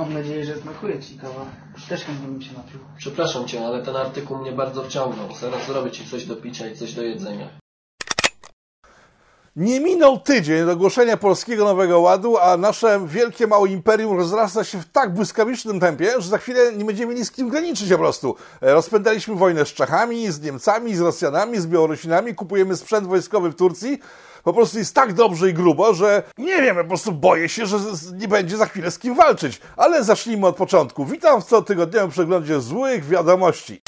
Mam nadzieję, że smakuje Ci kawa. Też chętnie bym się napił. Przepraszam Cię, ale ten artykuł mnie bardzo wciągnął. Zaraz zrobię Ci coś do picia i coś do jedzenia. Nie minął tydzień do ogłoszenia Polskiego Nowego Ładu, a nasze wielkie małe imperium rozrasta się w tak błyskawicznym tempie, że za chwilę nie będziemy mieli z kim graniczyć po prostu. Rozpętaliśmy wojnę z Czechami, z Niemcami, z Rosjanami, z Białorusinami, kupujemy sprzęt wojskowy w Turcji. Po prostu jest tak dobrze i grubo, że nie wiem, po prostu boję się, że nie będzie za chwilę z kim walczyć. Ale zacznijmy od początku. Witam w cotygodniowym przeglądzie złych wiadomości.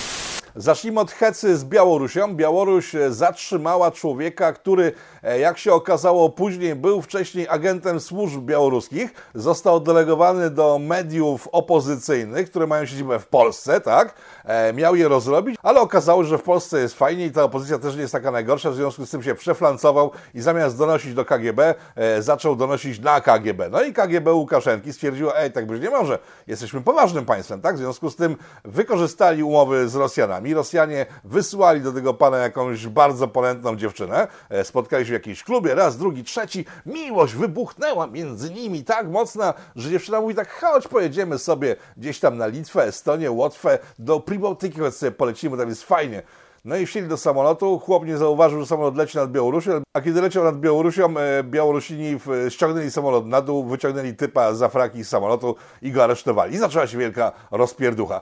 Zacznijmy od hecy z Białorusią. Białoruś e, zatrzymała człowieka, który, e, jak się okazało później, był wcześniej agentem służb białoruskich. Został delegowany do mediów opozycyjnych, które mają siedzibę w Polsce, tak? E, Miał je rozrobić, ale okazało się, że w Polsce jest fajnie i ta opozycja też nie jest taka najgorsza, w związku z tym się przeflancował i zamiast donosić do KGB, e, zaczął donosić na KGB. No i KGB Łukaszenki stwierdziło, ej, tak być nie może, jesteśmy poważnym państwem, tak? W związku z tym wykorzystali umowy z Rosjanami. Rosjanie wysłali do tego pana jakąś bardzo ponętną dziewczynę. E, Spotkali się w jakimś klubie, raz, drugi, trzeci. Miłość wybuchnęła między nimi tak mocna, że dziewczyna mówi tak, chodź, pojedziemy sobie gdzieś tam na Litwę, Estonię, Łotwę, do Pribałtyki, choć sobie polecimy, tam jest fajnie. No i wsiedli do samolotu, chłop nie zauważył, że samolot leci nad Białorusią, a kiedy leciał nad Białorusią, e, Białorusini ściągnęli samolot na dół, wyciągnęli typa za fraki z samolotu i go aresztowali. I zaczęła się wielka rozpierducha.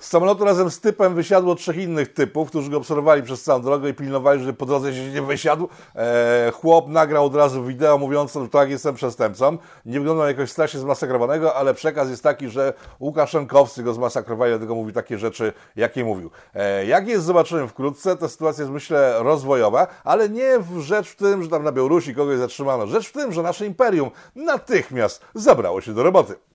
Z samolotu razem z typem wysiadło trzech innych typów, którzy go obserwowali przez całą drogę i pilnowali, że po drodze się nie wysiadł. E, chłop nagrał od razu wideo mówiąc, że tak, jestem przestępcą. Nie wyglądał jakoś strasznie zmasakrowanego, ale przekaz jest taki, że Łukaszenkowcy go zmasakrowali, dlatego mówi takie rzeczy, jakie mówił. E, jak jest, zobaczymy wkrótce. Ta sytuacja jest, myślę, rozwojowa, ale nie w rzecz w tym, że tam na Białorusi kogoś zatrzymano. Rzecz w tym, że nasze imperium natychmiast zabrało się do roboty.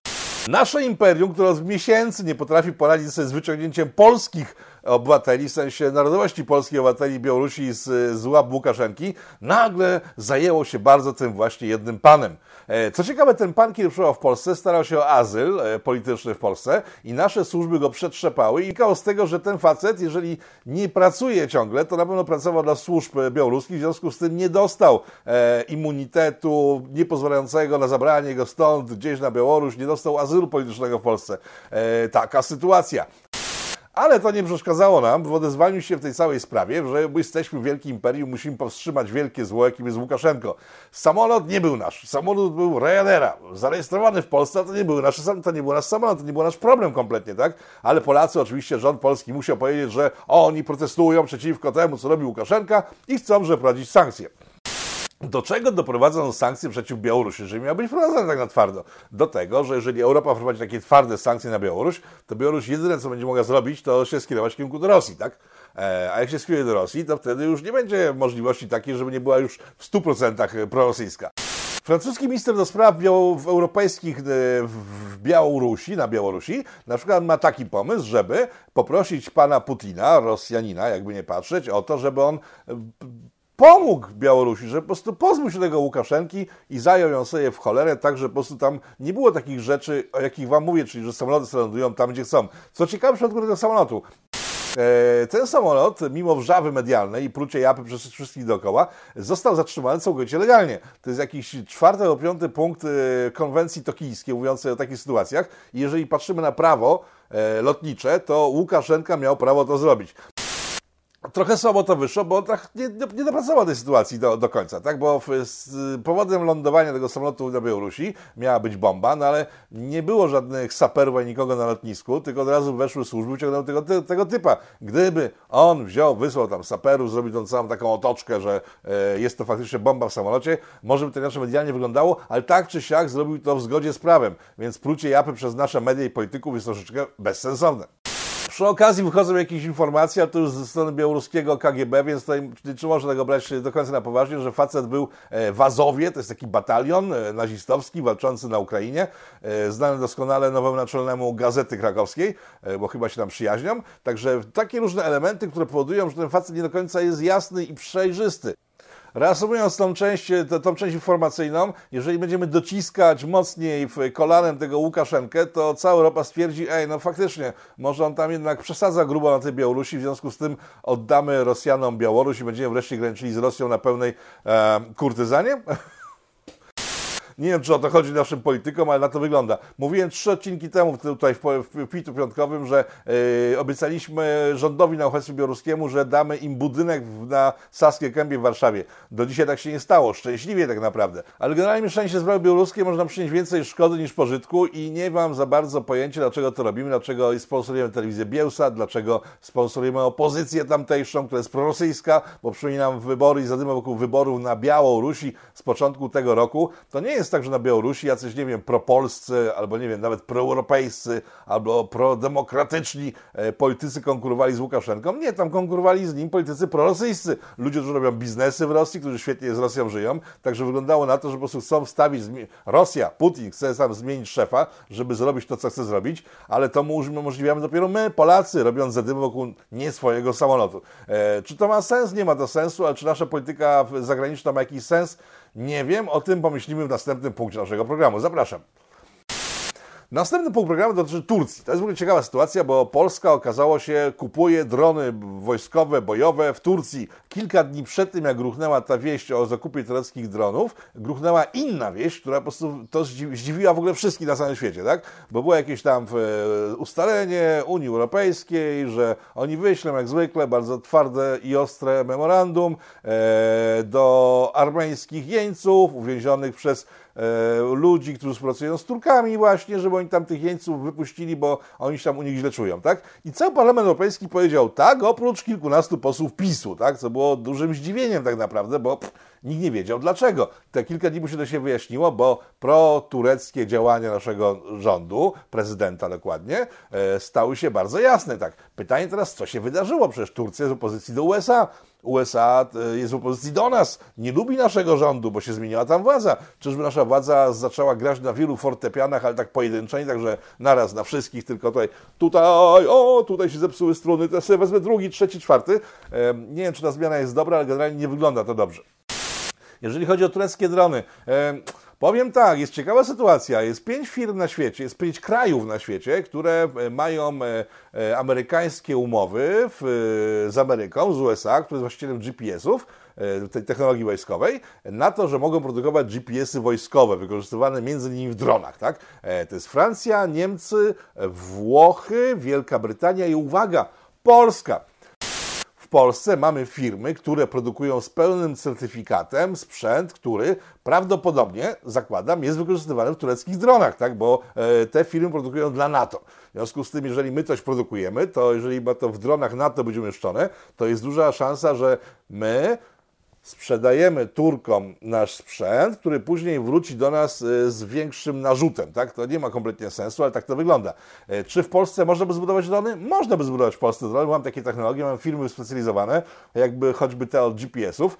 Nasze imperium, które od miesięcy nie potrafi poradzić sobie z wyciągnięciem polskich obywateli, w sensie narodowości polskiej obywateli Białorusi z, z łap Łukaszenki, nagle zajęło się bardzo tym właśnie jednym panem. E, Co ciekawe, ten pan, kiedy przyjechał w Polsce, starał się o azyl e, polityczny w Polsce i nasze służby go przetrzepały i wynikało z tego, że ten facet, jeżeli nie pracuje ciągle, to na pewno pracował dla służb białoruskich, w związku z tym nie dostał e, immunitetu niepozwalającego na zabranie go stąd gdzieś na Białoruś, nie dostał azylu politycznego w Polsce. E, taka sytuacja. Ale to nie przeszkadzało nam w odezwaniu się w tej całej sprawie, że jesteśmy wielkim imperium, musimy powstrzymać wielkie zło, jakim jest Łukaszenko. Samolot nie był nasz, samolot był Ryanaira, zarejestrowany w Polsce, to nie był nasz, to nie był nasz samolot, to nie był nasz problem kompletnie, tak? Ale Polacy, oczywiście rząd polski musiał powiedzieć, że oni protestują przeciwko temu, co robi Łukaszenka i chcą przeprowadzić sankcje. Do czego doprowadzą sankcje przeciw Białorusi, jeżeli miały być wprowadzone tak na twardo? Do tego, że jeżeli Europa wprowadzi takie twarde sankcje na Białoruś, to Białoruś jedyne, co będzie mogła zrobić, to się skierować w kierunku do Rosji, tak? E, a jak się skieruje do Rosji, to wtedy już nie będzie możliwości takiej, żeby nie była już w 100% prorosyjska. Francuski minister do spraw europejskich e, w Białorusi, na Białorusi, na przykład ma taki pomysł, żeby poprosić pana Putina, Rosjanina, jakby nie patrzeć, o to, żeby on e, pomógł Białorusi, że po prostu pozbył się tego Łukaszenki i zajął ją sobie w cholerę, tak że po prostu tam nie było takich rzeczy, o jakich wam mówię, czyli że samoloty lądują tam, gdzie chcą. Co ciekawe, w przypadku tego samolotu, E, Ten samolot, mimo wrzawy medialnej i plucie japy przez wszystkich dookoła, został zatrzymany całkowicie legalnie. To jest jakiś czwarty albo piąty punkt e, konwencji tokijskiej mówiącej o takich sytuacjach. I jeżeli patrzymy na prawo e, lotnicze, to Łukaszenka miał prawo to zrobić. Trochę słabo to wyszło, bo on tak nie, nie, dopracował tej sytuacji do, do końca, tak? Bo w, z powodem lądowania tego samolotu na Białorusi miała być bomba, no ale nie było żadnych saperów ani nikogo na lotnisku, tylko od razu weszły służby, wyciągnęły tego, tego typa. Gdyby on wziął, wysłał tam saperów, zrobił tą całą taką otoczkę, że e, jest to faktycznie bomba w samolocie, może by to inaczej medialnie wyglądało, ale tak czy siak zrobił to w zgodzie z prawem, więc plucie japy przez nasze media i polityków jest troszeczkę bezsensowne. Przy okazji wychodzą jakieś informacje, a to już ze strony białoruskiego KGB, więc tutaj czy można tego brać do końca na poważnie, że facet był e, w Azowie, to jest taki batalion e, nazistowski walczący na Ukrainie, e, znany doskonale nowemu naczelnemu Gazety Krakowskiej, bo chyba się tam przyjaźnią. Także takie różne elementy, które powodują, że ten facet nie do końca jest jasny i przejrzysty. Reasumując tą część, tą, tą część informacyjną, jeżeli będziemy dociskać mocniej kolanem tego Łukaszenkę, to cała Europa stwierdzi, ej, no faktycznie, może on tam jednak przesadza grubo na tej Białorusi, w związku z tym oddamy Rosjanom Białoruś i będziemy wreszcie graniczyli z Rosją na pełnej e, kurtyzanie. Nie wiem, czy o to chodzi naszym politykom, ale na to wygląda. Mówiłem trzy odcinki temu tutaj w, w Pitu Piątkowym, że yy, obiecaliśmy rządowi na uchodźstwie białoruskiemu, że damy im budynek na Saskie Kępie w Warszawie. Do dzisiaj tak się nie stało. Szczęśliwie tak naprawdę. Ale generalnie się sprawy białoruskie można przynieść więcej szkody niż pożytku i nie mam za bardzo pojęcia, dlaczego to robimy, dlaczego sponsorujemy telewizję Bielsa, dlaczego sponsorujemy opozycję tamtejszą, która jest prorosyjska, bo przypominam wybory i zadyma wokół wyborów na Białorusi z początku tego roku. To nie jest tak, że na Białorusi jacyś, nie wiem, propolscy, albo nie wiem, nawet proeuropejscy, albo prodemokratyczni e, politycy konkurowali z Łukaszenką. Nie, tam konkurowali z nim politycy prorosyjscy. Ludzie, którzy robią biznesy w Rosji, którzy świetnie z Rosją żyją. Także wyglądało na to, że po prostu chcą wstawić, Rosja, Putin chce sam zmienić szefa, żeby zrobić to, co chce zrobić, ale to mu umożliwiamy dopiero my, Polacy, robiąc zadymy wokół nie swojego samolotu. E, czy to ma sens? Nie ma to sensu, ale czy nasza polityka zagraniczna ma jakiś sens? Nie wiem, o tym pomyślimy w następnym punkcie naszego programu. Zapraszam. Następny punkt programu dotyczy Turcji. To jest w ogóle ciekawa sytuacja, bo Polska okazało się kupuje drony wojskowe, bojowe w Turcji. Kilka dni przed tym, jak gruchnęła ta wieść o zakupie tureckich dronów, gruchnęła inna wieść, która po prostu to zdziwiła w ogóle wszystkich na całym świecie, tak? Bo było jakieś tam e, ustalenie Unii Europejskiej, że oni wyślą jak zwykle bardzo twarde i ostre memorandum e, do armeńskich jeńców uwięzionych przez ludzi, którzy współpracują z Turkami właśnie, żeby oni tam tych jeńców wypuścili, bo oni się tam u nich źle czują, tak? I cały Parlament Europejski powiedział tak, oprócz kilkunastu posłów PiSu, tak? Co było dużym zdziwieniem tak naprawdę, bo pff, nikt nie wiedział dlaczego. Te kilka dni później to się wyjaśniło, bo pro-tureckie działania naszego rządu, prezydenta dokładnie, e, stały się bardzo jasne, tak? Pytanie teraz, co się wydarzyło? Przecież Turcja jest w opozycji do USA. USA e, jest w opozycji do nas, nie lubi naszego rządu, bo się zmieniła tam władza. Czyżby nasza władza zaczęła grać na wielu fortepianach, ale tak pojedynczo, nie tak, że naraz na wszystkich, tylko tutaj, tutaj, o, tutaj się zepsuły struny, to sobie wezmę drugi, trzeci, czwarty. Nie wiem, czy ta zmiana jest dobra, ale generalnie nie wygląda to dobrze. Jeżeli chodzi o tureckie drony, Powiem tak, jest ciekawa sytuacja. Jest pięć firm na świecie, jest pięć krajów na świecie, które e, mają e, e, amerykańskie umowy w, z Ameryką, z USA, które jest właścicielem GPS-ów, tej technologii wojskowej, na to, że mogą produkować GPS-y wojskowe, wykorzystywane między innymi w dronach. Tak? To jest Francja, Niemcy, Włochy, Wielka Brytania i uwaga, Polska. Polsce mamy firmy, które produkują z pełnym certyfikatem sprzęt, który prawdopodobnie, zakładam, jest wykorzystywany w tureckich dronach, tak? bo e, te firmy produkują dla NATO. W związku z tym, jeżeli my coś produkujemy, to jeżeli ma to w dronach NATO być umieszczone, to jest duża szansa, że my sprzedajemy Turkom nasz sprzęt, który później wróci do nas e, z większym narzutem. Tak? To nie ma kompletnie sensu, ale tak to wygląda. E, czy w Polsce można by zbudować drony? Można by zbudować w Polsce drony. Mam takie technologie, mam firmy specjalizowane, jakby choćby te od GPS-ów.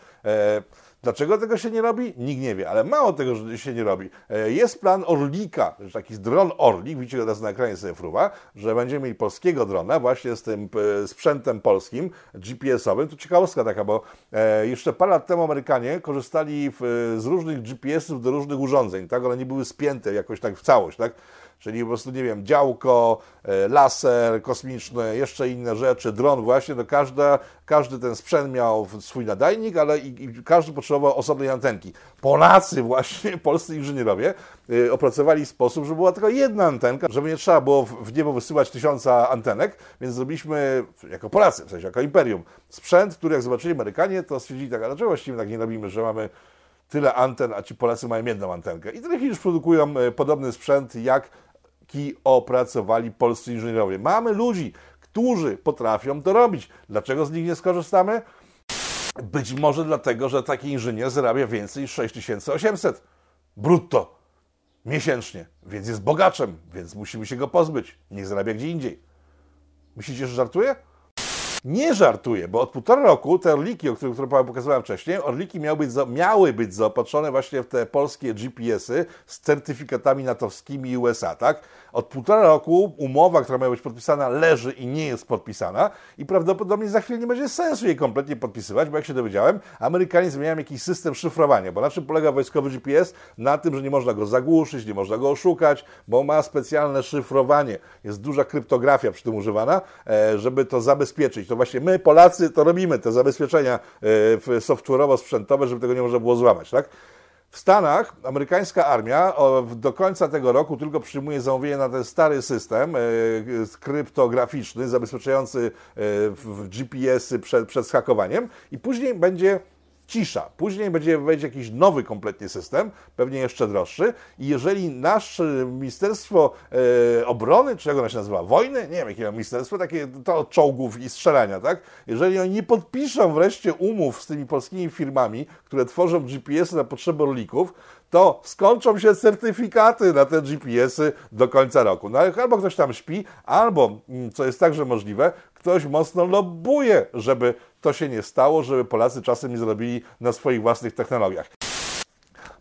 Dlaczego tego się nie robi? Nikt nie wie, ale mało tego, że się nie robi. E, jest plan Orlika, taki dron Orlik, widzicie go teraz na ekranie sobie fruwa, że będziemy mieli polskiego drona właśnie z tym e, sprzętem polskim, GPS-owym. To ciekawostka taka, bo e, jeszcze parę lat temu Amerykanie korzystali z różnych GPS-ów do różnych urządzeń, tak? One nie były spięte jakoś tak w całość, tak? Czyli po prostu, nie wiem, działko, e, laser kosmiczny, jeszcze inne rzeczy, dron właśnie, to każda, każdy ten sprzęt miał swój nadajnik, ale i, i każdy potrzebował osobnej antenki. Polacy właśnie, polscy inżynierowie y, opracowali sposób, żeby była tylko jedna antenka, żeby nie trzeba było w, niebo wysyłać tysiąca antenek, więc zrobiliśmy, jako Polacy, w sensie jako imperium, sprzęt, który jak zobaczyli Amerykanie, to stwierdzili tak, a dlaczego właściwie tak nie robimy, że mamy tyle anten, a ci Polacy mają jedną antenkę. I trochę już produkują e, podobny sprzęt, jak opracowali polscy inżynierowie. Mamy ludzi, którzy potrafią to robić. Dlaczego z nich nie skorzystamy? Być może dlatego, że taki inżynier zarabia więcej niż 6800 brutto miesięcznie, więc jest bogaczem, więc musimy się go pozbyć. Niech zarabia gdzie indziej. Myślicie, że żartuje? Nie żartuję, bo od półtora roku te orliki, o których, pokazywałem wcześniej, orliki miały być, miały być zaopatrzone właśnie w te polskie GPS-y z certyfikatami natowskimi USA, tak? Od półtora roku umowa, która miała być podpisana, leży i nie jest podpisana i prawdopodobnie za chwilę nie będzie sensu jej kompletnie podpisywać, bo jak się dowiedziałem, Amerykanie zmieniają jakiś system szyfrowania, bo na czym polega wojskowy GPS? Na tym, że nie można go zagłuszyć, nie można go oszukać, bo ma specjalne szyfrowanie. Jest duża kryptografia przy tym używana, e, żeby to zabezpieczyć. To właśnie my, Polacy, to robimy, te zabezpieczenia e, software'owo-sprzętowe, żeby tego nie można było złamać, tak? W Stanach amerykańska armia do końca tego roku tylko przyjmuje zamówienie na ten stary system e, kryptograficzny zabezpieczający e, GPS-y przed, przed hakowaniem i później będzie cisza. Później będzie, będzie jakiś nowy kompletnie system, pewnie jeszcze droższy i jeżeli nasze Ministerstwo e, Obrony, czy jak ono się nazywa, wojny, nie wiem jakie ministerstwo, takie to od czołgów i strzelania, tak? Jeżeli oni nie podpiszą wreszcie umów z tymi polskimi firmami, które tworzą GPS-y na potrzeby rolników, to skończą się certyfikaty na te GPS-y do końca roku. No ale albo ktoś tam śpi, albo, mm, co jest także możliwe, ktoś mocno lobbuje, żeby to się nie stało, żeby Polacy czasem nie zrobili na swoich własnych technologiach.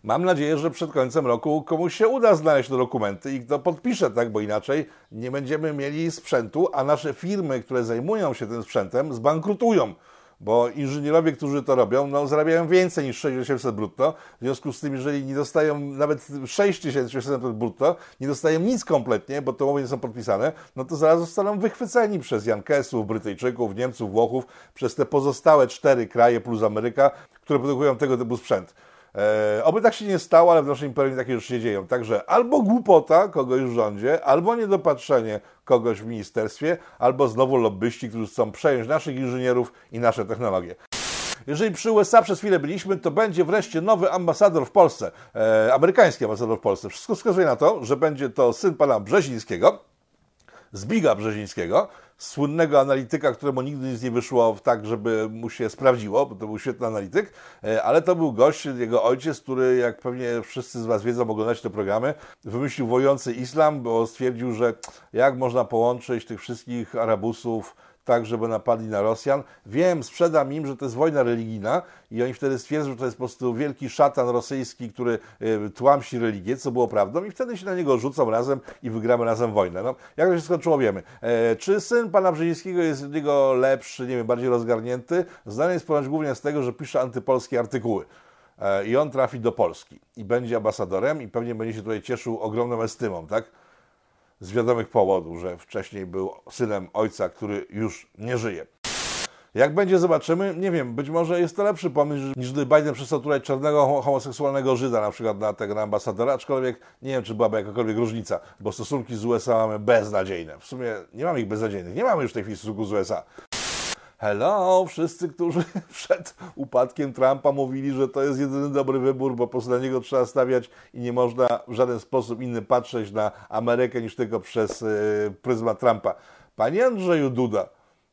Mam nadzieję, że przed końcem roku komuś się uda znaleźć te dokumenty i kto podpisze, tak, bo inaczej nie będziemy mieli sprzętu, a nasze firmy, które zajmują się tym sprzętem, zbankrutują. Bo inżynierowie, którzy to robią, no, zarabiają więcej niż 6800 brutto. W związku z tym, jeżeli nie dostają nawet 6800 brutto, nie dostają nic kompletnie, bo te umowy nie są podpisane, no to zaraz zostaną wychwyceni przez Jankesów, Brytyjczyków, Niemców, Włochów, przez te pozostałe cztery kraje plus Ameryka, które produkują tego typu sprzęt. E, oby tak się nie stało, ale w naszym imperium takie rzeczy się dzieją. Także albo głupota kogoś w rządzie, albo niedopatrzenie kogoś w ministerstwie, albo znowu lobbyści, którzy chcą przejąć naszych inżynierów i nasze technologie. Jeżeli przy USA przez chwilę byliśmy, to będzie wreszcie nowy ambasador w Polsce, e, amerykański ambasador w Polsce. Wszystko wskazuje na to, że będzie to syn pana Brzezińskiego, Zbiga Brzezińskiego, słynnego analityka, któremu nigdy nic nie wyszło w tak, żeby mu się sprawdziło, bo to był świetny analityk, e, ale to był gość, jego ojciec, który, jak pewnie wszyscy z Was wiedzą, oglądać te programy, wymyślił wojujący islam, bo stwierdził, że jak można połączyć tych wszystkich Arabusów, tak, żeby napadli na Rosjan. Wiem, sprzedam im, że to jest wojna religijna i oni wtedy stwierdzą, że to jest po prostu wielki szatan rosyjski, który y, tłamsi religię, co było prawdą i wtedy się na niego rzucą razem i wygramy razem wojnę. No, jak to się skończyło, wiemy. E, czy syn pana Brzezińskiego jest od niego lepszy, nie wiem, bardziej rozgarnięty? Znany jest ponoć głównie z tego, że pisze antypolskie artykuły. E, I on trafi do Polski i będzie ambasadorem i pewnie będzie się tutaj cieszył ogromną estymą, tak? Z wiadomych powodów, że wcześniej był synem ojca, który już nie żyje. Jak będzie, zobaczymy. Nie wiem, być może jest to lepszy pomysł niż gdy Biden przestał tutaj czarnego ho- homoseksualnego Żyda na przykład na tego ambasadora, aczkolwiek nie wiem, czy byłaby jakakolwiek różnica, bo stosunki z USA mamy beznadziejne. W sumie nie mamy ich beznadziejnych, nie mamy już w tej chwili stosunków z USA. Hello, wszyscy, którzy przed upadkiem Trumpa mówili, że to jest jedyny dobry wybór, bo po prostu na niego trzeba stawiać i nie można w żaden sposób inny patrzeć na Amerykę niż tylko przez yy, pryzmat Trumpa. Panie Andrzeju Duda,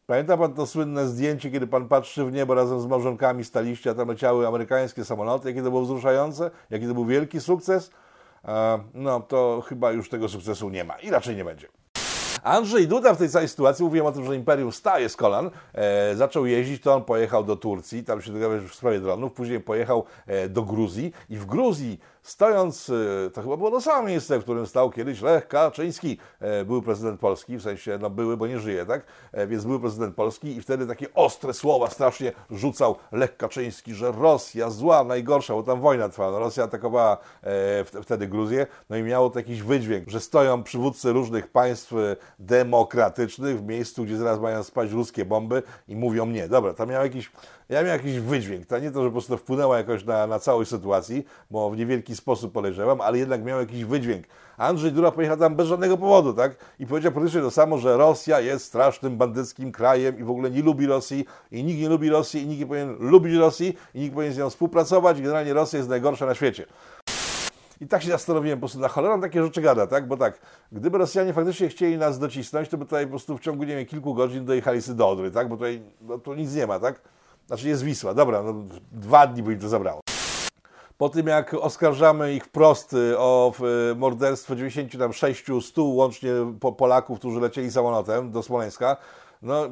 pamięta pan to słynne zdjęcie, kiedy pan patrzy w niebo razem z małżonkami staliście, a tam leciały amerykańskie samoloty, jakie to było wzruszające, jaki to był wielki sukces? E, no to chyba już tego sukcesu nie ma i raczej nie będzie. Andrzej Duda w tej całej sytuacji, mówiłem o tym, że Imperium staje z kolan, e, zaczął jeździć, to on pojechał do Turcji, tam się dogadał w sprawie dronów, później pojechał e, do Gruzji i w Gruzji stojąc, e, to chyba było to samo miejsce, w którym stał kiedyś Lech Kaczyński, e, był prezydent Polski, w sensie, no były, bo nie żyje, tak? E, więc był prezydent Polski i wtedy takie ostre słowa strasznie rzucał Lech Kaczyński, że Rosja zła, najgorsza, bo tam wojna trwała, no, Rosja atakowała wtedy Gruzję, no i miało to jakiś wydźwięk, że stoją przywódcy różnych państw demokratycznych w miejscu, gdzie zaraz mają spaść ruskie bomby i mówią nie. Dobra, tam miał jakiś, ja miał jakiś wydźwięk. To nie to, że po prostu wpłynęło jakoś na, na całość sytuacji, bo w niewielki sposób podejrzewam, ale jednak miał jakiś wydźwięk. Andrzej Duda pojechał tam bez żadnego powodu, tak? I powiedział praktycznie to samo, że Rosja jest strasznym bandyckim krajem i w ogóle nie lubi Rosji i nikt nie lubi Rosji i nikt nie powinien lubić Rosji i nikt powinien z nią współpracować generalnie Rosja jest najgorsza na świecie. I tak się zastanowiłem, po prostu na cholerę takie rzeczy gada, tak? Bo tak, gdyby Rosjanie faktycznie chcieli nas docisnąć, to by tutaj po prostu w ciągu, nie wiem, kilku godzin dojechali sobie do Odry, tak? Bo tutaj no, tu nic nie ma, tak? Znaczy jest Wisła, dobra, no, dwa dni by im to zabrało. Po tym jak oskarżamy ich wprost y, o y, morderstwo 96, 100 łącznie po Polaków, którzy lecieli samolotem do Smoleńska, no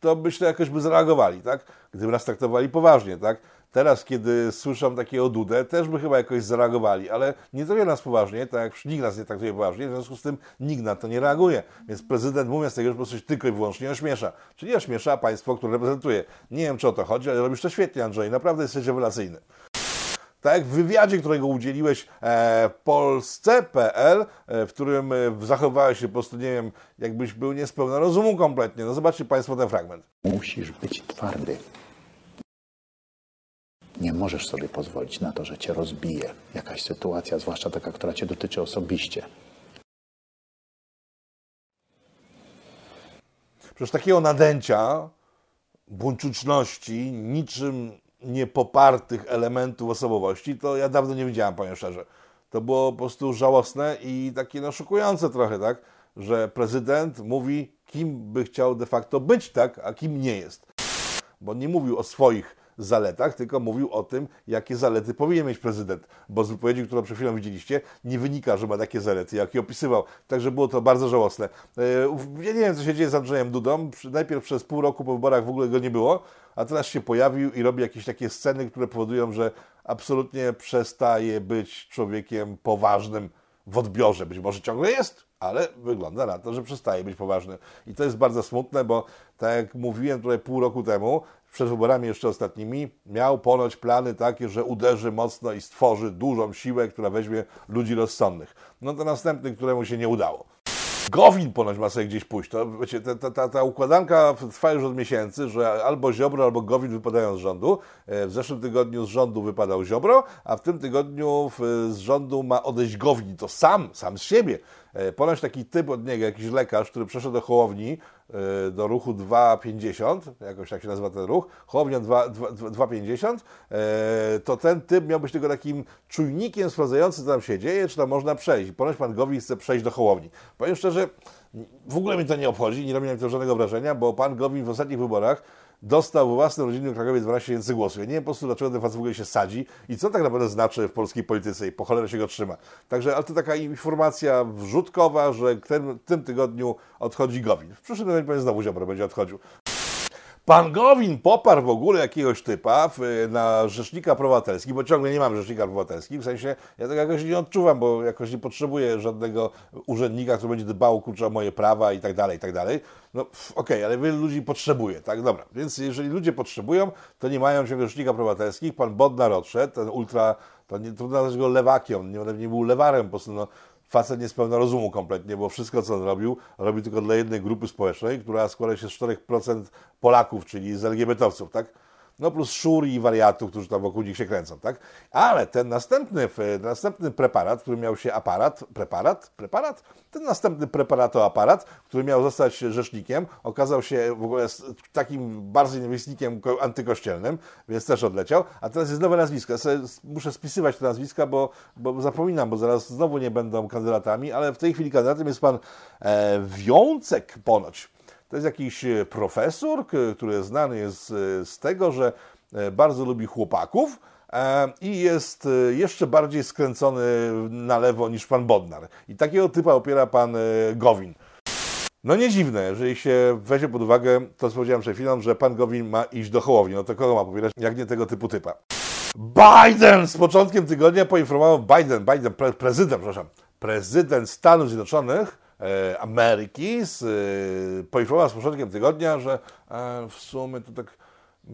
to myślę jakoś by zareagowali, tak? Gdyby nas traktowali poważnie, tak? Teraz, kiedy słyszą takiego dudę, też by chyba jakoś zareagowali, ale nie traktuje nas poważnie, tak jak nikt nas nie traktuje poważnie, w związku z tym nikt na to nie reaguje. Więc prezydent mówiąc tego, że po prostu tylko i wyłącznie ośmiesza. Czyli ośmiesza państwo, które reprezentuje. Nie wiem, czy o to chodzi, ale robisz to świetnie, Andrzej. Naprawdę jesteś rewelacyjny. Tak w wywiadzie, którego udzieliłeś e, Polsce.pl, e, w którym e, zachowałeś się po prostu, nie wiem, jakbyś był niespełna rozumu kompletnie. No zobaczcie Państwo ten fragment. Musisz być twardy. Nie możesz sobie pozwolić na to, że cię rozbije jakaś sytuacja, zwłaszcza taka, która cię dotyczy osobiście. Przecież takiego nadęcia, buńczuczności, niczym niepopartych elementów osobowości, to ja dawno nie widziałem, powiem szczerze. To było po prostu żałosne i takie no, szokujące trochę, tak? Że prezydent mówi, kim by chciał de facto być, tak? A kim nie jest. Bo nie mówił o swoich zaletach, tylko mówił o tym, jakie zalety powinien mieć prezydent. Bo z wypowiedzi, którą przed chwilą widzieliście, nie wynika, że ma takie zalety, jakie opisywał. Także było to bardzo żałosne. E, Ja nie wiem, co się dzieje z Andrzejem Dudą. Najpierw przez pół roku po wyborach w ogóle go nie było, a teraz się pojawił i robi jakieś takie sceny, które powodują, że absolutnie przestaje być człowiekiem poważnym w odbiorze. Być może ciągle jest, ale wygląda na to, że przestaje być poważny. I to jest bardzo smutne, bo tak jak mówiłem tutaj pół roku temu, przed wyborami jeszcze ostatnimi, miał ponoć plany takie, że uderzy mocno i stworzy dużą siłę, która weźmie ludzi rozsądnych. No to następny, któremu się nie udało. Gowin ponoć ma sobie gdzieś pójść. To, wiecie, ta, ta, ta, układanka trwa już od miesięcy, że albo Ziobro, albo Gowin wypadają z rządu. E, W zeszłym tygodniu z rządu wypadał Ziobro, a w tym tygodniu z rządu ma odejść Gowin. To sam, sam z siebie. E, Ponoć taki typ od niego, jakiś lekarz, który przeszedł do Hołowni, e, do ruchu 2,50, jakoś tak się nazywa ten ruch, Hołownia 2 2 2,50, e, to ten typ miał być tylko takim czujnikiem sprawdzającym, co tam się dzieje, czy tam można przejść. Ponoć pan Gowin chce przejść do Hołowni. Powiem szczerze, w ogóle mnie to nie obchodzi, nie robi mi to żadnego wrażenia, bo pan Gowin w ostatnich wyborach dostał we własnym rodzinnym Krakowie 12 tysięcy głosów. Ja nie wiem po prostu, dlaczego ten facet w ogóle się sadzi i co tak naprawdę znaczy w polskiej polityce i po cholerę się go trzyma. Także, ale to taka informacja wrzutkowa, że w tym, tym tygodniu odchodzi Gowin. W przyszłym tygodniu pewnie znowu Ziobro będzie odchodził. Pan Gowin poparł w ogóle jakiegoś typa w, na rzecznika praw obywatelskich, bo ciągle nie mam rzecznika praw obywatelskich, w sensie ja tego jakoś nie odczuwam, bo jakoś nie potrzebuję żadnego urzędnika, który będzie dbał kurczę, o moje prawa i tak dalej, i tak dalej. No okej, ale wielu ludzi potrzebuje, tak? Dobra, więc jeżeli ludzie potrzebują, to nie mają ciągle rzecznika obywatelskich. Pan Bodnar odszedł, ten ultra, to nie trudno nazwać go lewakiem, nie, nie był lewarem, po prostu no, facet nie spełna rozumu kompletnie, bo wszystko, co on robił, robi tylko dla jednej grupy społecznej, która składa się z 4% Polaków, czyli z LGBT-owców, tak? No plus szur i wariatów, którzy tam wokół nich się kręcą, tak? Ale ten następny, f- następny preparat, który miał się aparat, preparat, preparat? Ten następny preparatoaparat, który miał zostać rzecznikiem, okazał się w ogóle takim bardzo niewieśnikiem ko- antykościelnym, więc też odleciał. A teraz jest nowe nazwisko. Ja muszę spisywać te nazwiska, bo, bo zapominam, bo zaraz znowu nie będą kandydatami, ale w tej chwili kandydatem jest pan e, Wiącek ponoć. To jest jakiś e, profesor, który znany jest e, z tego, że e, bardzo lubi chłopaków i jest jeszcze bardziej skręcony na lewo niż pan Bodnar. I takiego typa opiera pan Gowin. No nie dziwne, jeżeli się weźmie pod uwagę to, co powiedziałem przed chwilą, że pan Gowin ma iść do Hołowni. No to kogo ma popierać, jak nie tego typu typa? Biden z początkiem tygodnia poinformował, Biden, Biden, pre, prezydent, przepraszam, prezydent Stanów Zjednoczonych Ameryki z, e, poinformował z początkiem tygodnia, że e, w sumie to tak,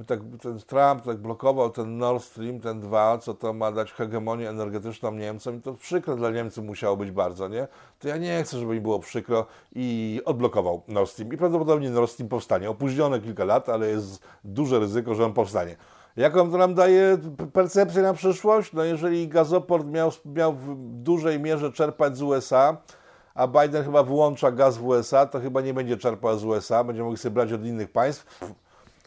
tak ten Trump tak blokował ten Nord Stream, ten 2, co to ma dać hegemonię energetyczną Niemcom i to przykro dla Niemców musiało być bardzo, nie? To ja nie chcę, żeby im było przykro i odblokował Nord Stream. I prawdopodobnie Nord Stream powstanie. Opóźnione kilka lat, ale jest duże ryzyko, że on powstanie. Jaką to nam daje percepcję na przyszłość? No jeżeli gazoport miał, miał w dużej mierze czerpać z USA, a Biden chyba wyłącza gaz w USA, to chyba nie będzie czerpał z USA, będzie mógł sobie brać od innych państw,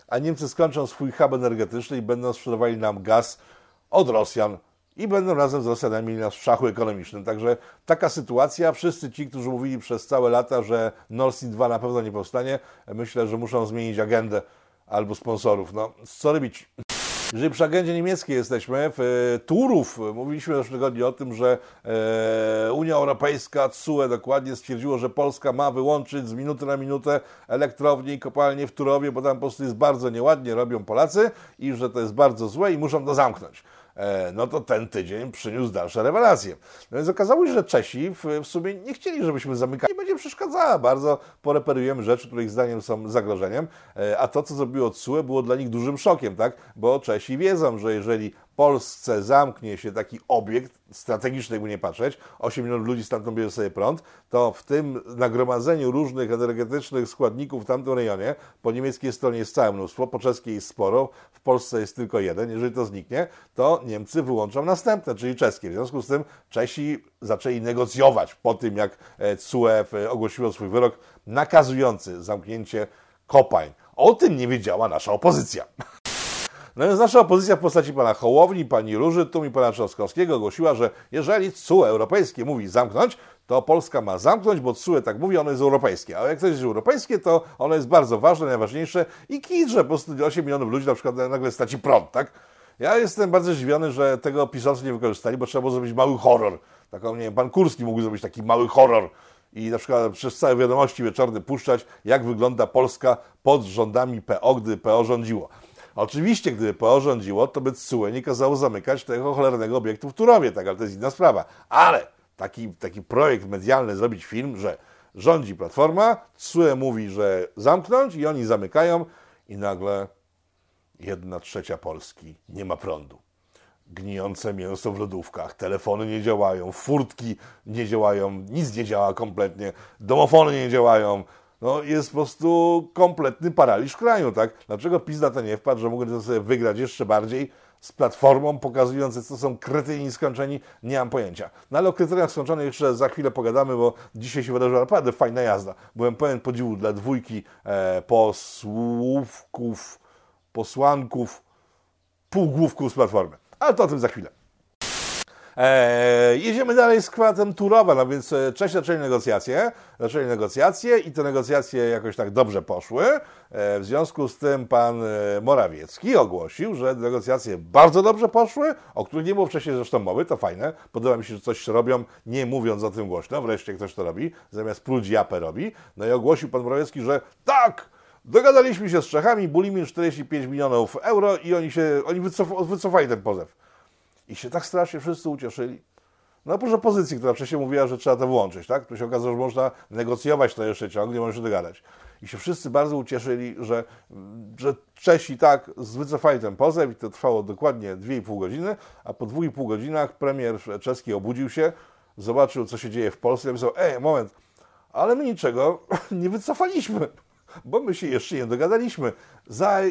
a Niemcy skończą swój hub energetyczny i będą sprzedawali nam gaz od Rosjan i będą razem z Rosjanami nas w szachu ekonomicznym. Także taka sytuacja, wszyscy ci, którzy mówili przez całe lata, że Nord Stream 2 na pewno nie powstanie, myślę, że muszą zmienić agendę albo sponsorów. No, co robić? Jeżeli przy agendzie niemieckiej jesteśmy, w e, Turów mówiliśmy w zeszłym tygodniu o tym, że e, Unia Europejska, CUE dokładnie stwierdziło, że Polska ma wyłączyć z minuty na minutę elektrownie i kopalnie w Turowie, bo tam po prostu jest bardzo nieładnie, robią Polacy i że to jest bardzo złe i muszą to zamknąć. E, no to ten tydzień przyniósł dalsze rewelacje. No więc okazało się, że Czesi w, sumie nie chcieli, żebyśmy zamykali. Nie będzie przeszkadzała. Bardzo poreperujemy rzeczy, które ich zdaniem są zagrożeniem. E, a to, co zrobiło CUE, było dla nich dużym szokiem, tak? Bo Czesi wiedzą, że jeżeli Polsce zamknie się taki obiekt strategiczny, jakby nie patrzeć, 8 milionów ludzi stamtąd bierze sobie prąd, to w tym nagromadzeniu różnych energetycznych składników w tamtym rejonie, po niemieckiej stronie jest całe mnóstwo, po czeskiej jest sporo, w Polsce jest tylko jeden. Jeżeli to zniknie, to Niemcy wyłączą następne, czyli czeskie. W związku z tym Czesi zaczęli negocjować po tym, jak CUE ogłosiło swój wyrok nakazujący zamknięcie kopalń. O tym nie wiedziała nasza opozycja. No więc nasza opozycja w postaci pana Hołowni, pani Róży, tu i pana Trzaskowskiego ogłosiła, że jeżeli CUE europejskie mówi zamknąć, to Polska ma zamknąć, bo CUE tak mówi, ono jest europejskie. A jak coś jest europejskie, to ono jest bardzo ważne, najważniejsze i kit, że po prostu 8 milionów ludzi na przykład nagle straci prąd, tak? Ja jestem bardzo zdziwiony, że tego pisowcy nie wykorzystali, bo trzeba było zrobić mały horror. Taką, nie wiem, pan Kurski mógł zrobić taki mały horror i na przykład przez całe wiadomości wieczorne puszczać, jak wygląda Polska pod rządami PO, gdy PO rządziło. Oczywiście, gdyby PO rządziło, to by CUE nie kazało zamykać tego cholernego obiektu w Turowie, tak, ale to jest inna sprawa. Ale taki, taki projekt medialny, zrobić film, że rządzi Platforma, CUE mówi, że zamknąć i oni zamykają i nagle jedna trzecia Polski nie ma prądu. Gnijące mięso w lodówkach, telefony nie działają, furtki nie działają, nic nie działa kompletnie, domofony nie działają, no jest po prostu kompletny paraliż kraju, tak? Dlaczego PiS na to nie wpadł, że mógłby sobie wygrać jeszcze bardziej z platformą, pokazując, co są kretyni skończeni, nie mam pojęcia. No ale o kryteriach skończonych jeszcze za chwilę pogadamy, bo dzisiaj się wydarzyła naprawdę fajna jazda. Byłem pełen podziwu dla dwójki e, posłówków, posłanków, półgłówków z platformy. Ale to o tym za chwilę. Eee, jedziemy dalej z kwatem Turowa, no więc e, Czesi zaczęli negocjacje, zaczęli negocjacje i te negocjacje jakoś tak dobrze poszły. E, w związku z tym pan e, Morawiecki ogłosił, że negocjacje bardzo dobrze poszły, o których nie było wcześniej zresztą mowy, to fajne. Podoba mi się, że coś robią, nie mówiąc o tym głośno, wreszcie ktoś to robi, zamiast pluć japę robi. No i ogłosił pan Morawiecki, że tak, dogadaliśmy się z Czechami, Bulimin 45 milionów euro i oni się, oni wycof wycofali ten pozew. I się tak strasznie wszyscy ucieszyli. No oprócz opozycji, która wcześniej mówiła, że trzeba to włączyć, tak? To się okazało, że można negocjować to jeszcze ciągle, można się dogadać. I się wszyscy bardzo ucieszyli, że, że Czesi tak wycofali ten pozew i to trwało dokładnie 2,5 godziny, a po 2,5 godzinach premier czeski obudził się, zobaczył, co się dzieje w Polsce i napisał, ej, moment, ale my niczego nie wycofaliśmy, bo my się jeszcze nie dogadaliśmy. Za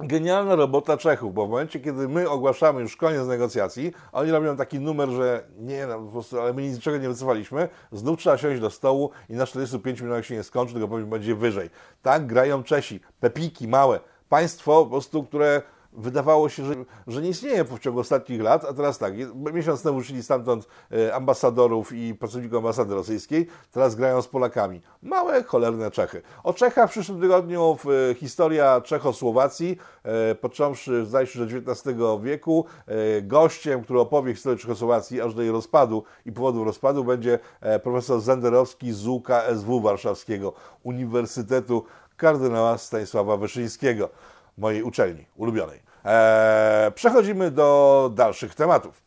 genialna robota Czechów, bo w momencie, kiedy my ogłaszamy już koniec negocjacji, oni robią taki numer, że nie, no, po prostu, ale my niczego nie wycofaliśmy, znów trzeba siąść do stołu i na 45 minutach się nie skończy, tylko będzie wyżej. Tak grają Czesi, pepiki małe, państwo po prostu, które wydawało się, że, że nie istnieje w ciągu ostatnich lat, a teraz tak, miesiąc temu szli stamtąd e, ambasadorów i pracowników ambasady rosyjskiej, teraz grają z Polakami. Małe, cholerne Czechy. O Czechach w przyszłym tygodniu w, e, historia Czechosłowacji, e, począwszy zdaje się, że XIX wieku, gościem, który opowie historię Czechosłowacji aż do jej rozpadu i powodów rozpadu będzie profesor Zenderowski z UKSW Warszawskiego, Uniwersytetu kardynała Stanisława Wyszyńskiego mojej uczelni ulubionej. Eee, przechodzimy do dalszych tematów.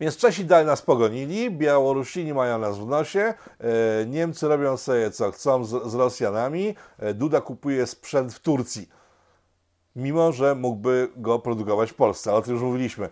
Więc Czesi dalej nas pogonili, Białorusini mają nas w nosie, e, Niemcy robią sobie co chcą z, Rosjanami, e, Duda kupuje sprzęt w Turcji, mimo że mógłby go produkować w Polsce, ale o tym już mówiliśmy.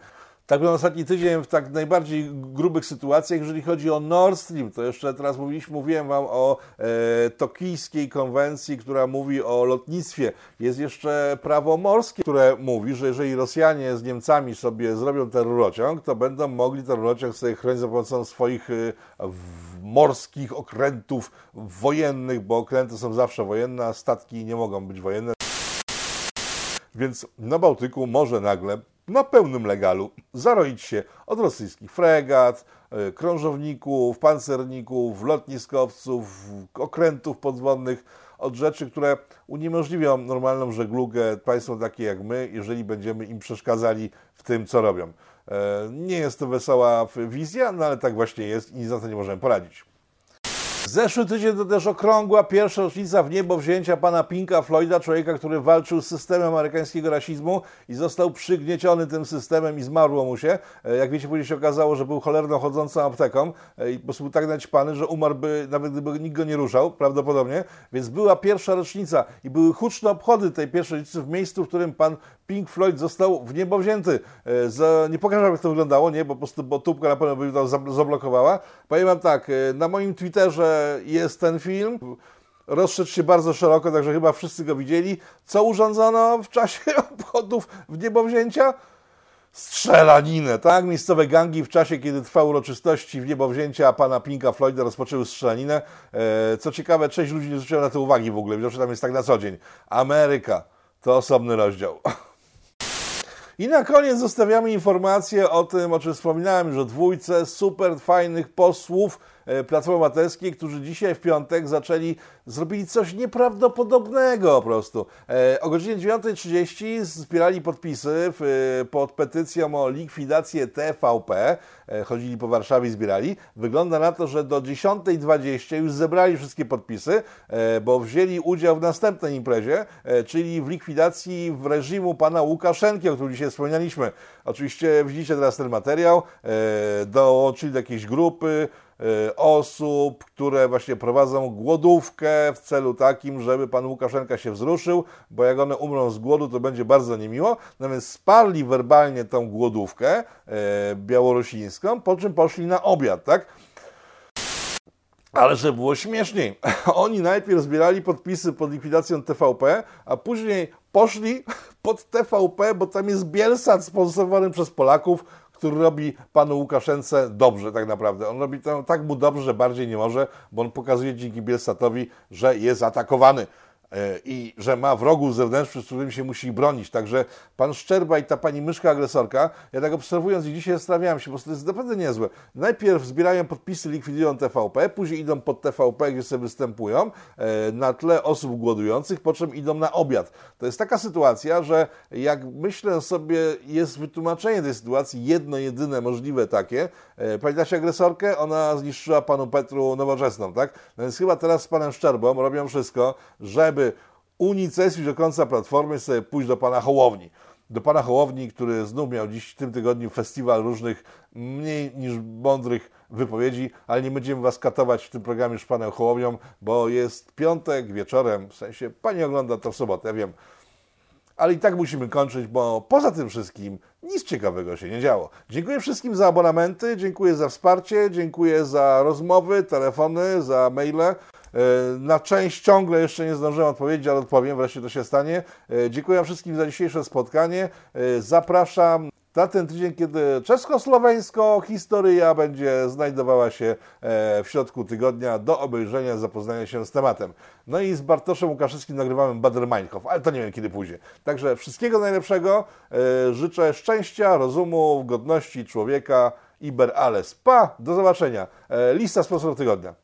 Tak był ostatni tydzień w tak najbardziej grubych sytuacjach, jeżeli chodzi o Nord Stream. To jeszcze teraz mówiliśmy, mówiłem Wam o e, tokijskiej konwencji, która mówi o lotnictwie. Jest jeszcze prawo morskie, które mówi, że jeżeli Rosjanie z Niemcami sobie zrobią ten rurociąg, to będą mogli ten rurociąg sobie chronić za pomocą swoich e, morskich okrętów wojennych, bo okręty są zawsze wojenne, a statki nie mogą być wojenne. Więc na Bałtyku może nagle na pełnym legalu zaroić się od rosyjskich fregat, e, krążowników, pancerników, lotniskowców, okrętów podwodnych, od rzeczy, które uniemożliwią normalną żeglugę państwom takie jak my, jeżeli będziemy im przeszkadzali w tym, co robią. E, nie jest to wesoła wizja, no ale tak właśnie jest i nic na to nie możemy poradzić. Zeszły tydzień to też okrągła pierwsza rocznica w niebo wzięcia pana Pinka Floyda, człowieka, który walczył z systemem amerykańskiego rasizmu i został przygnieciony tym systemem i zmarło mu się. E, Jak wiecie, później się okazało, że był cholerną chodzącą apteką e, i po prostu był tak naćpany, że umarłby, nawet gdyby nikt go nie ruszał, prawdopodobnie. Więc była pierwsza rocznica i były huczne obchody tej pierwszej rocznicy w miejscu, w którym pan Pink Floyd został w niebo wzięty. E, nie pokażę, jak to wyglądało, nie, bo po prostu bo tubka na pewno by to zab- zablokowała. Powiem wam tak, na moim Twitterze jest ten film. Rozszedł się bardzo szeroko, także chyba wszyscy go widzieli. Co urządzono w czasie obchodów w niebowzięcia? Strzelaninę, tak? Miejscowe gangi w czasie, kiedy trwały uroczystości w niebowzięcia pana Pinka Floyda rozpoczęły strzelaninę. E, Co ciekawe, część ludzi nie zwróciła na to uwagi w ogóle, widocznie tam jest tak na co dzień. Ameryka to osobny rozdział. I na koniec zostawiamy informację o tym, o czym wspominałem o dwójce super fajnych posłów Platformy Obywatelskiej, którzy dzisiaj w piątek zaczęli, zrobili coś nieprawdopodobnego po prostu. E, O godzinie 9.30 zbierali podpisy e, pod petycją o likwidację TVP. E, Chodzili po Warszawie i zbierali. Wygląda na to, że do 10.20 już zebrali wszystkie podpisy, e, bo wzięli udział w następnej imprezie, e, czyli w likwidacji w reżimu pana Łukaszenki, o którym dzisiaj wspomnieliśmy. Oczywiście widzicie teraz ten materiał. E, Dołączyli do jakiejś grupy e, osób, które właśnie prowadzą głodówkę w celu takim, żeby pan Łukaszenka się wzruszył, bo jak one umrą z głodu, to będzie bardzo niemiło. No więc sparli werbalnie tą głodówkę e, białorusińską, po czym poszli na obiad, tak? Ale że było śmieszniej. Oni najpierw zbierali podpisy pod likwidacją TVP, a później poszli pod TVP, bo tam jest Bielsat sponsorowany przez Polaków, który robi panu Łukaszence dobrze tak naprawdę. On robi to tak mu dobrze, że bardziej nie może, bo on pokazuje dzięki Bielsatowi, że jest atakowany i że ma wrogów zewnętrznych, z którymi się musi bronić. Także pan Szczerba i ta pani myszka agresorka, ja tak obserwując ich dzisiaj zastanawiałem się, bo to jest naprawdę niezłe. Najpierw zbierają podpisy, likwidują TVP, później idą pod TVP, gdzie sobie występują e, na tle osób głodujących, po czym idą na obiad. To jest taka sytuacja, że jak myślę sobie, jest wytłumaczenie tej sytuacji, jedno, jedyne możliwe takie. E, Pamiętacie agresorkę? Ona zniszczyła panu Petru Nowoczesną, tak? No więc chyba teraz z panem Szczerbą robią wszystko, żeby unicestwić do końca Platformy sobie pójść do pana Hołowni. Do pana Hołowni, który znów miał dziś w tym tygodniu festiwal różnych mniej niż mądrych wypowiedzi, ale nie będziemy was katować w tym programie już panem Hołownią, bo jest piątek wieczorem, w sensie pani ogląda to w sobotę, ja wiem. Ale i tak musimy kończyć, bo poza tym wszystkim nic ciekawego się nie działo. Dziękuję wszystkim za abonamenty, dziękuję za wsparcie, dziękuję za rozmowy, telefony, za maile. E, Na część ciągle jeszcze nie zdążyłem odpowiedzieć, ale odpowiem, wreszcie to się stanie. E, Dziękuję wszystkim za dzisiejsze spotkanie. E, Zapraszam na ten tydzień, kiedy czesko-słoweńsko historia będzie znajdowała się w środku tygodnia do obejrzenia, zapoznania się z tematem. No i z Bartoszem Łukaszewskim nagrywamy Bader Meinhof, ale to nie wiem kiedy pójdzie. Także wszystkiego najlepszego. Życzę szczęścia, rozumu, godności człowieka. Iber alles. Pa! Do zobaczenia. Lista sponsorów tygodnia.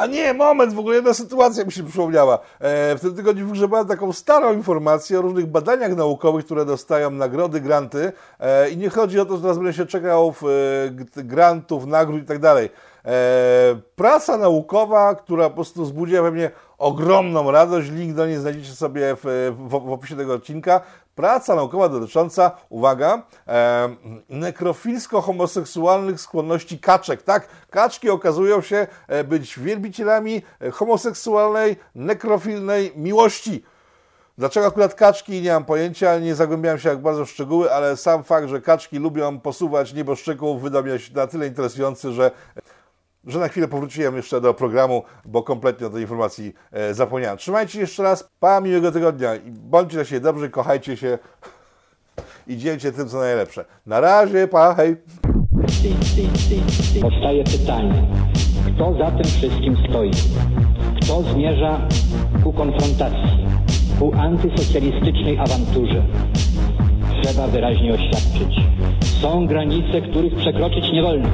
A nie, moment, w ogóle jedna sytuacja mi się przypomniała. E, w tym tygodniu wygrzebałem taką starą informację o różnych badaniach naukowych, które dostają nagrody, granty. E, I nie chodzi o to, że teraz będę się czekał w, e, grantów, nagród i tak dalej. E, praca naukowa, która po prostu wzbudziła we mnie ogromną radość. Link do niej znajdziecie sobie w, w, w opisie tego odcinka. Praca naukowa dotycząca, uwaga, e, nekrofilsko-homoseksualnych skłonności kaczek. Tak, kaczki okazują się e, być wielbicielami e, homoseksualnej, nekrofilnej miłości. Dlaczego akurat kaczki? Nie mam pojęcia, nie zagłębiałem się jak bardzo w szczegóły, ale sam fakt, że kaczki lubią posuwać nieboszczyków wydał mi się na tyle interesujący, że że na chwilę powróciłem jeszcze do programu, bo kompletnie o tej informacji e, zapomniałem. Trzymajcie się jeszcze raz, pa, miłego tygodnia i bądźcie na siebie dobrzy, kochajcie się i dzielcie tym, co najlepsze. Na razie, pa, hej! Powstaje pytanie, kto za tym wszystkim stoi? Kto zmierza ku konfrontacji, ku antysocjalistycznej awanturze? Trzeba wyraźnie oświadczyć. Są granice, których przekroczyć nie wolno.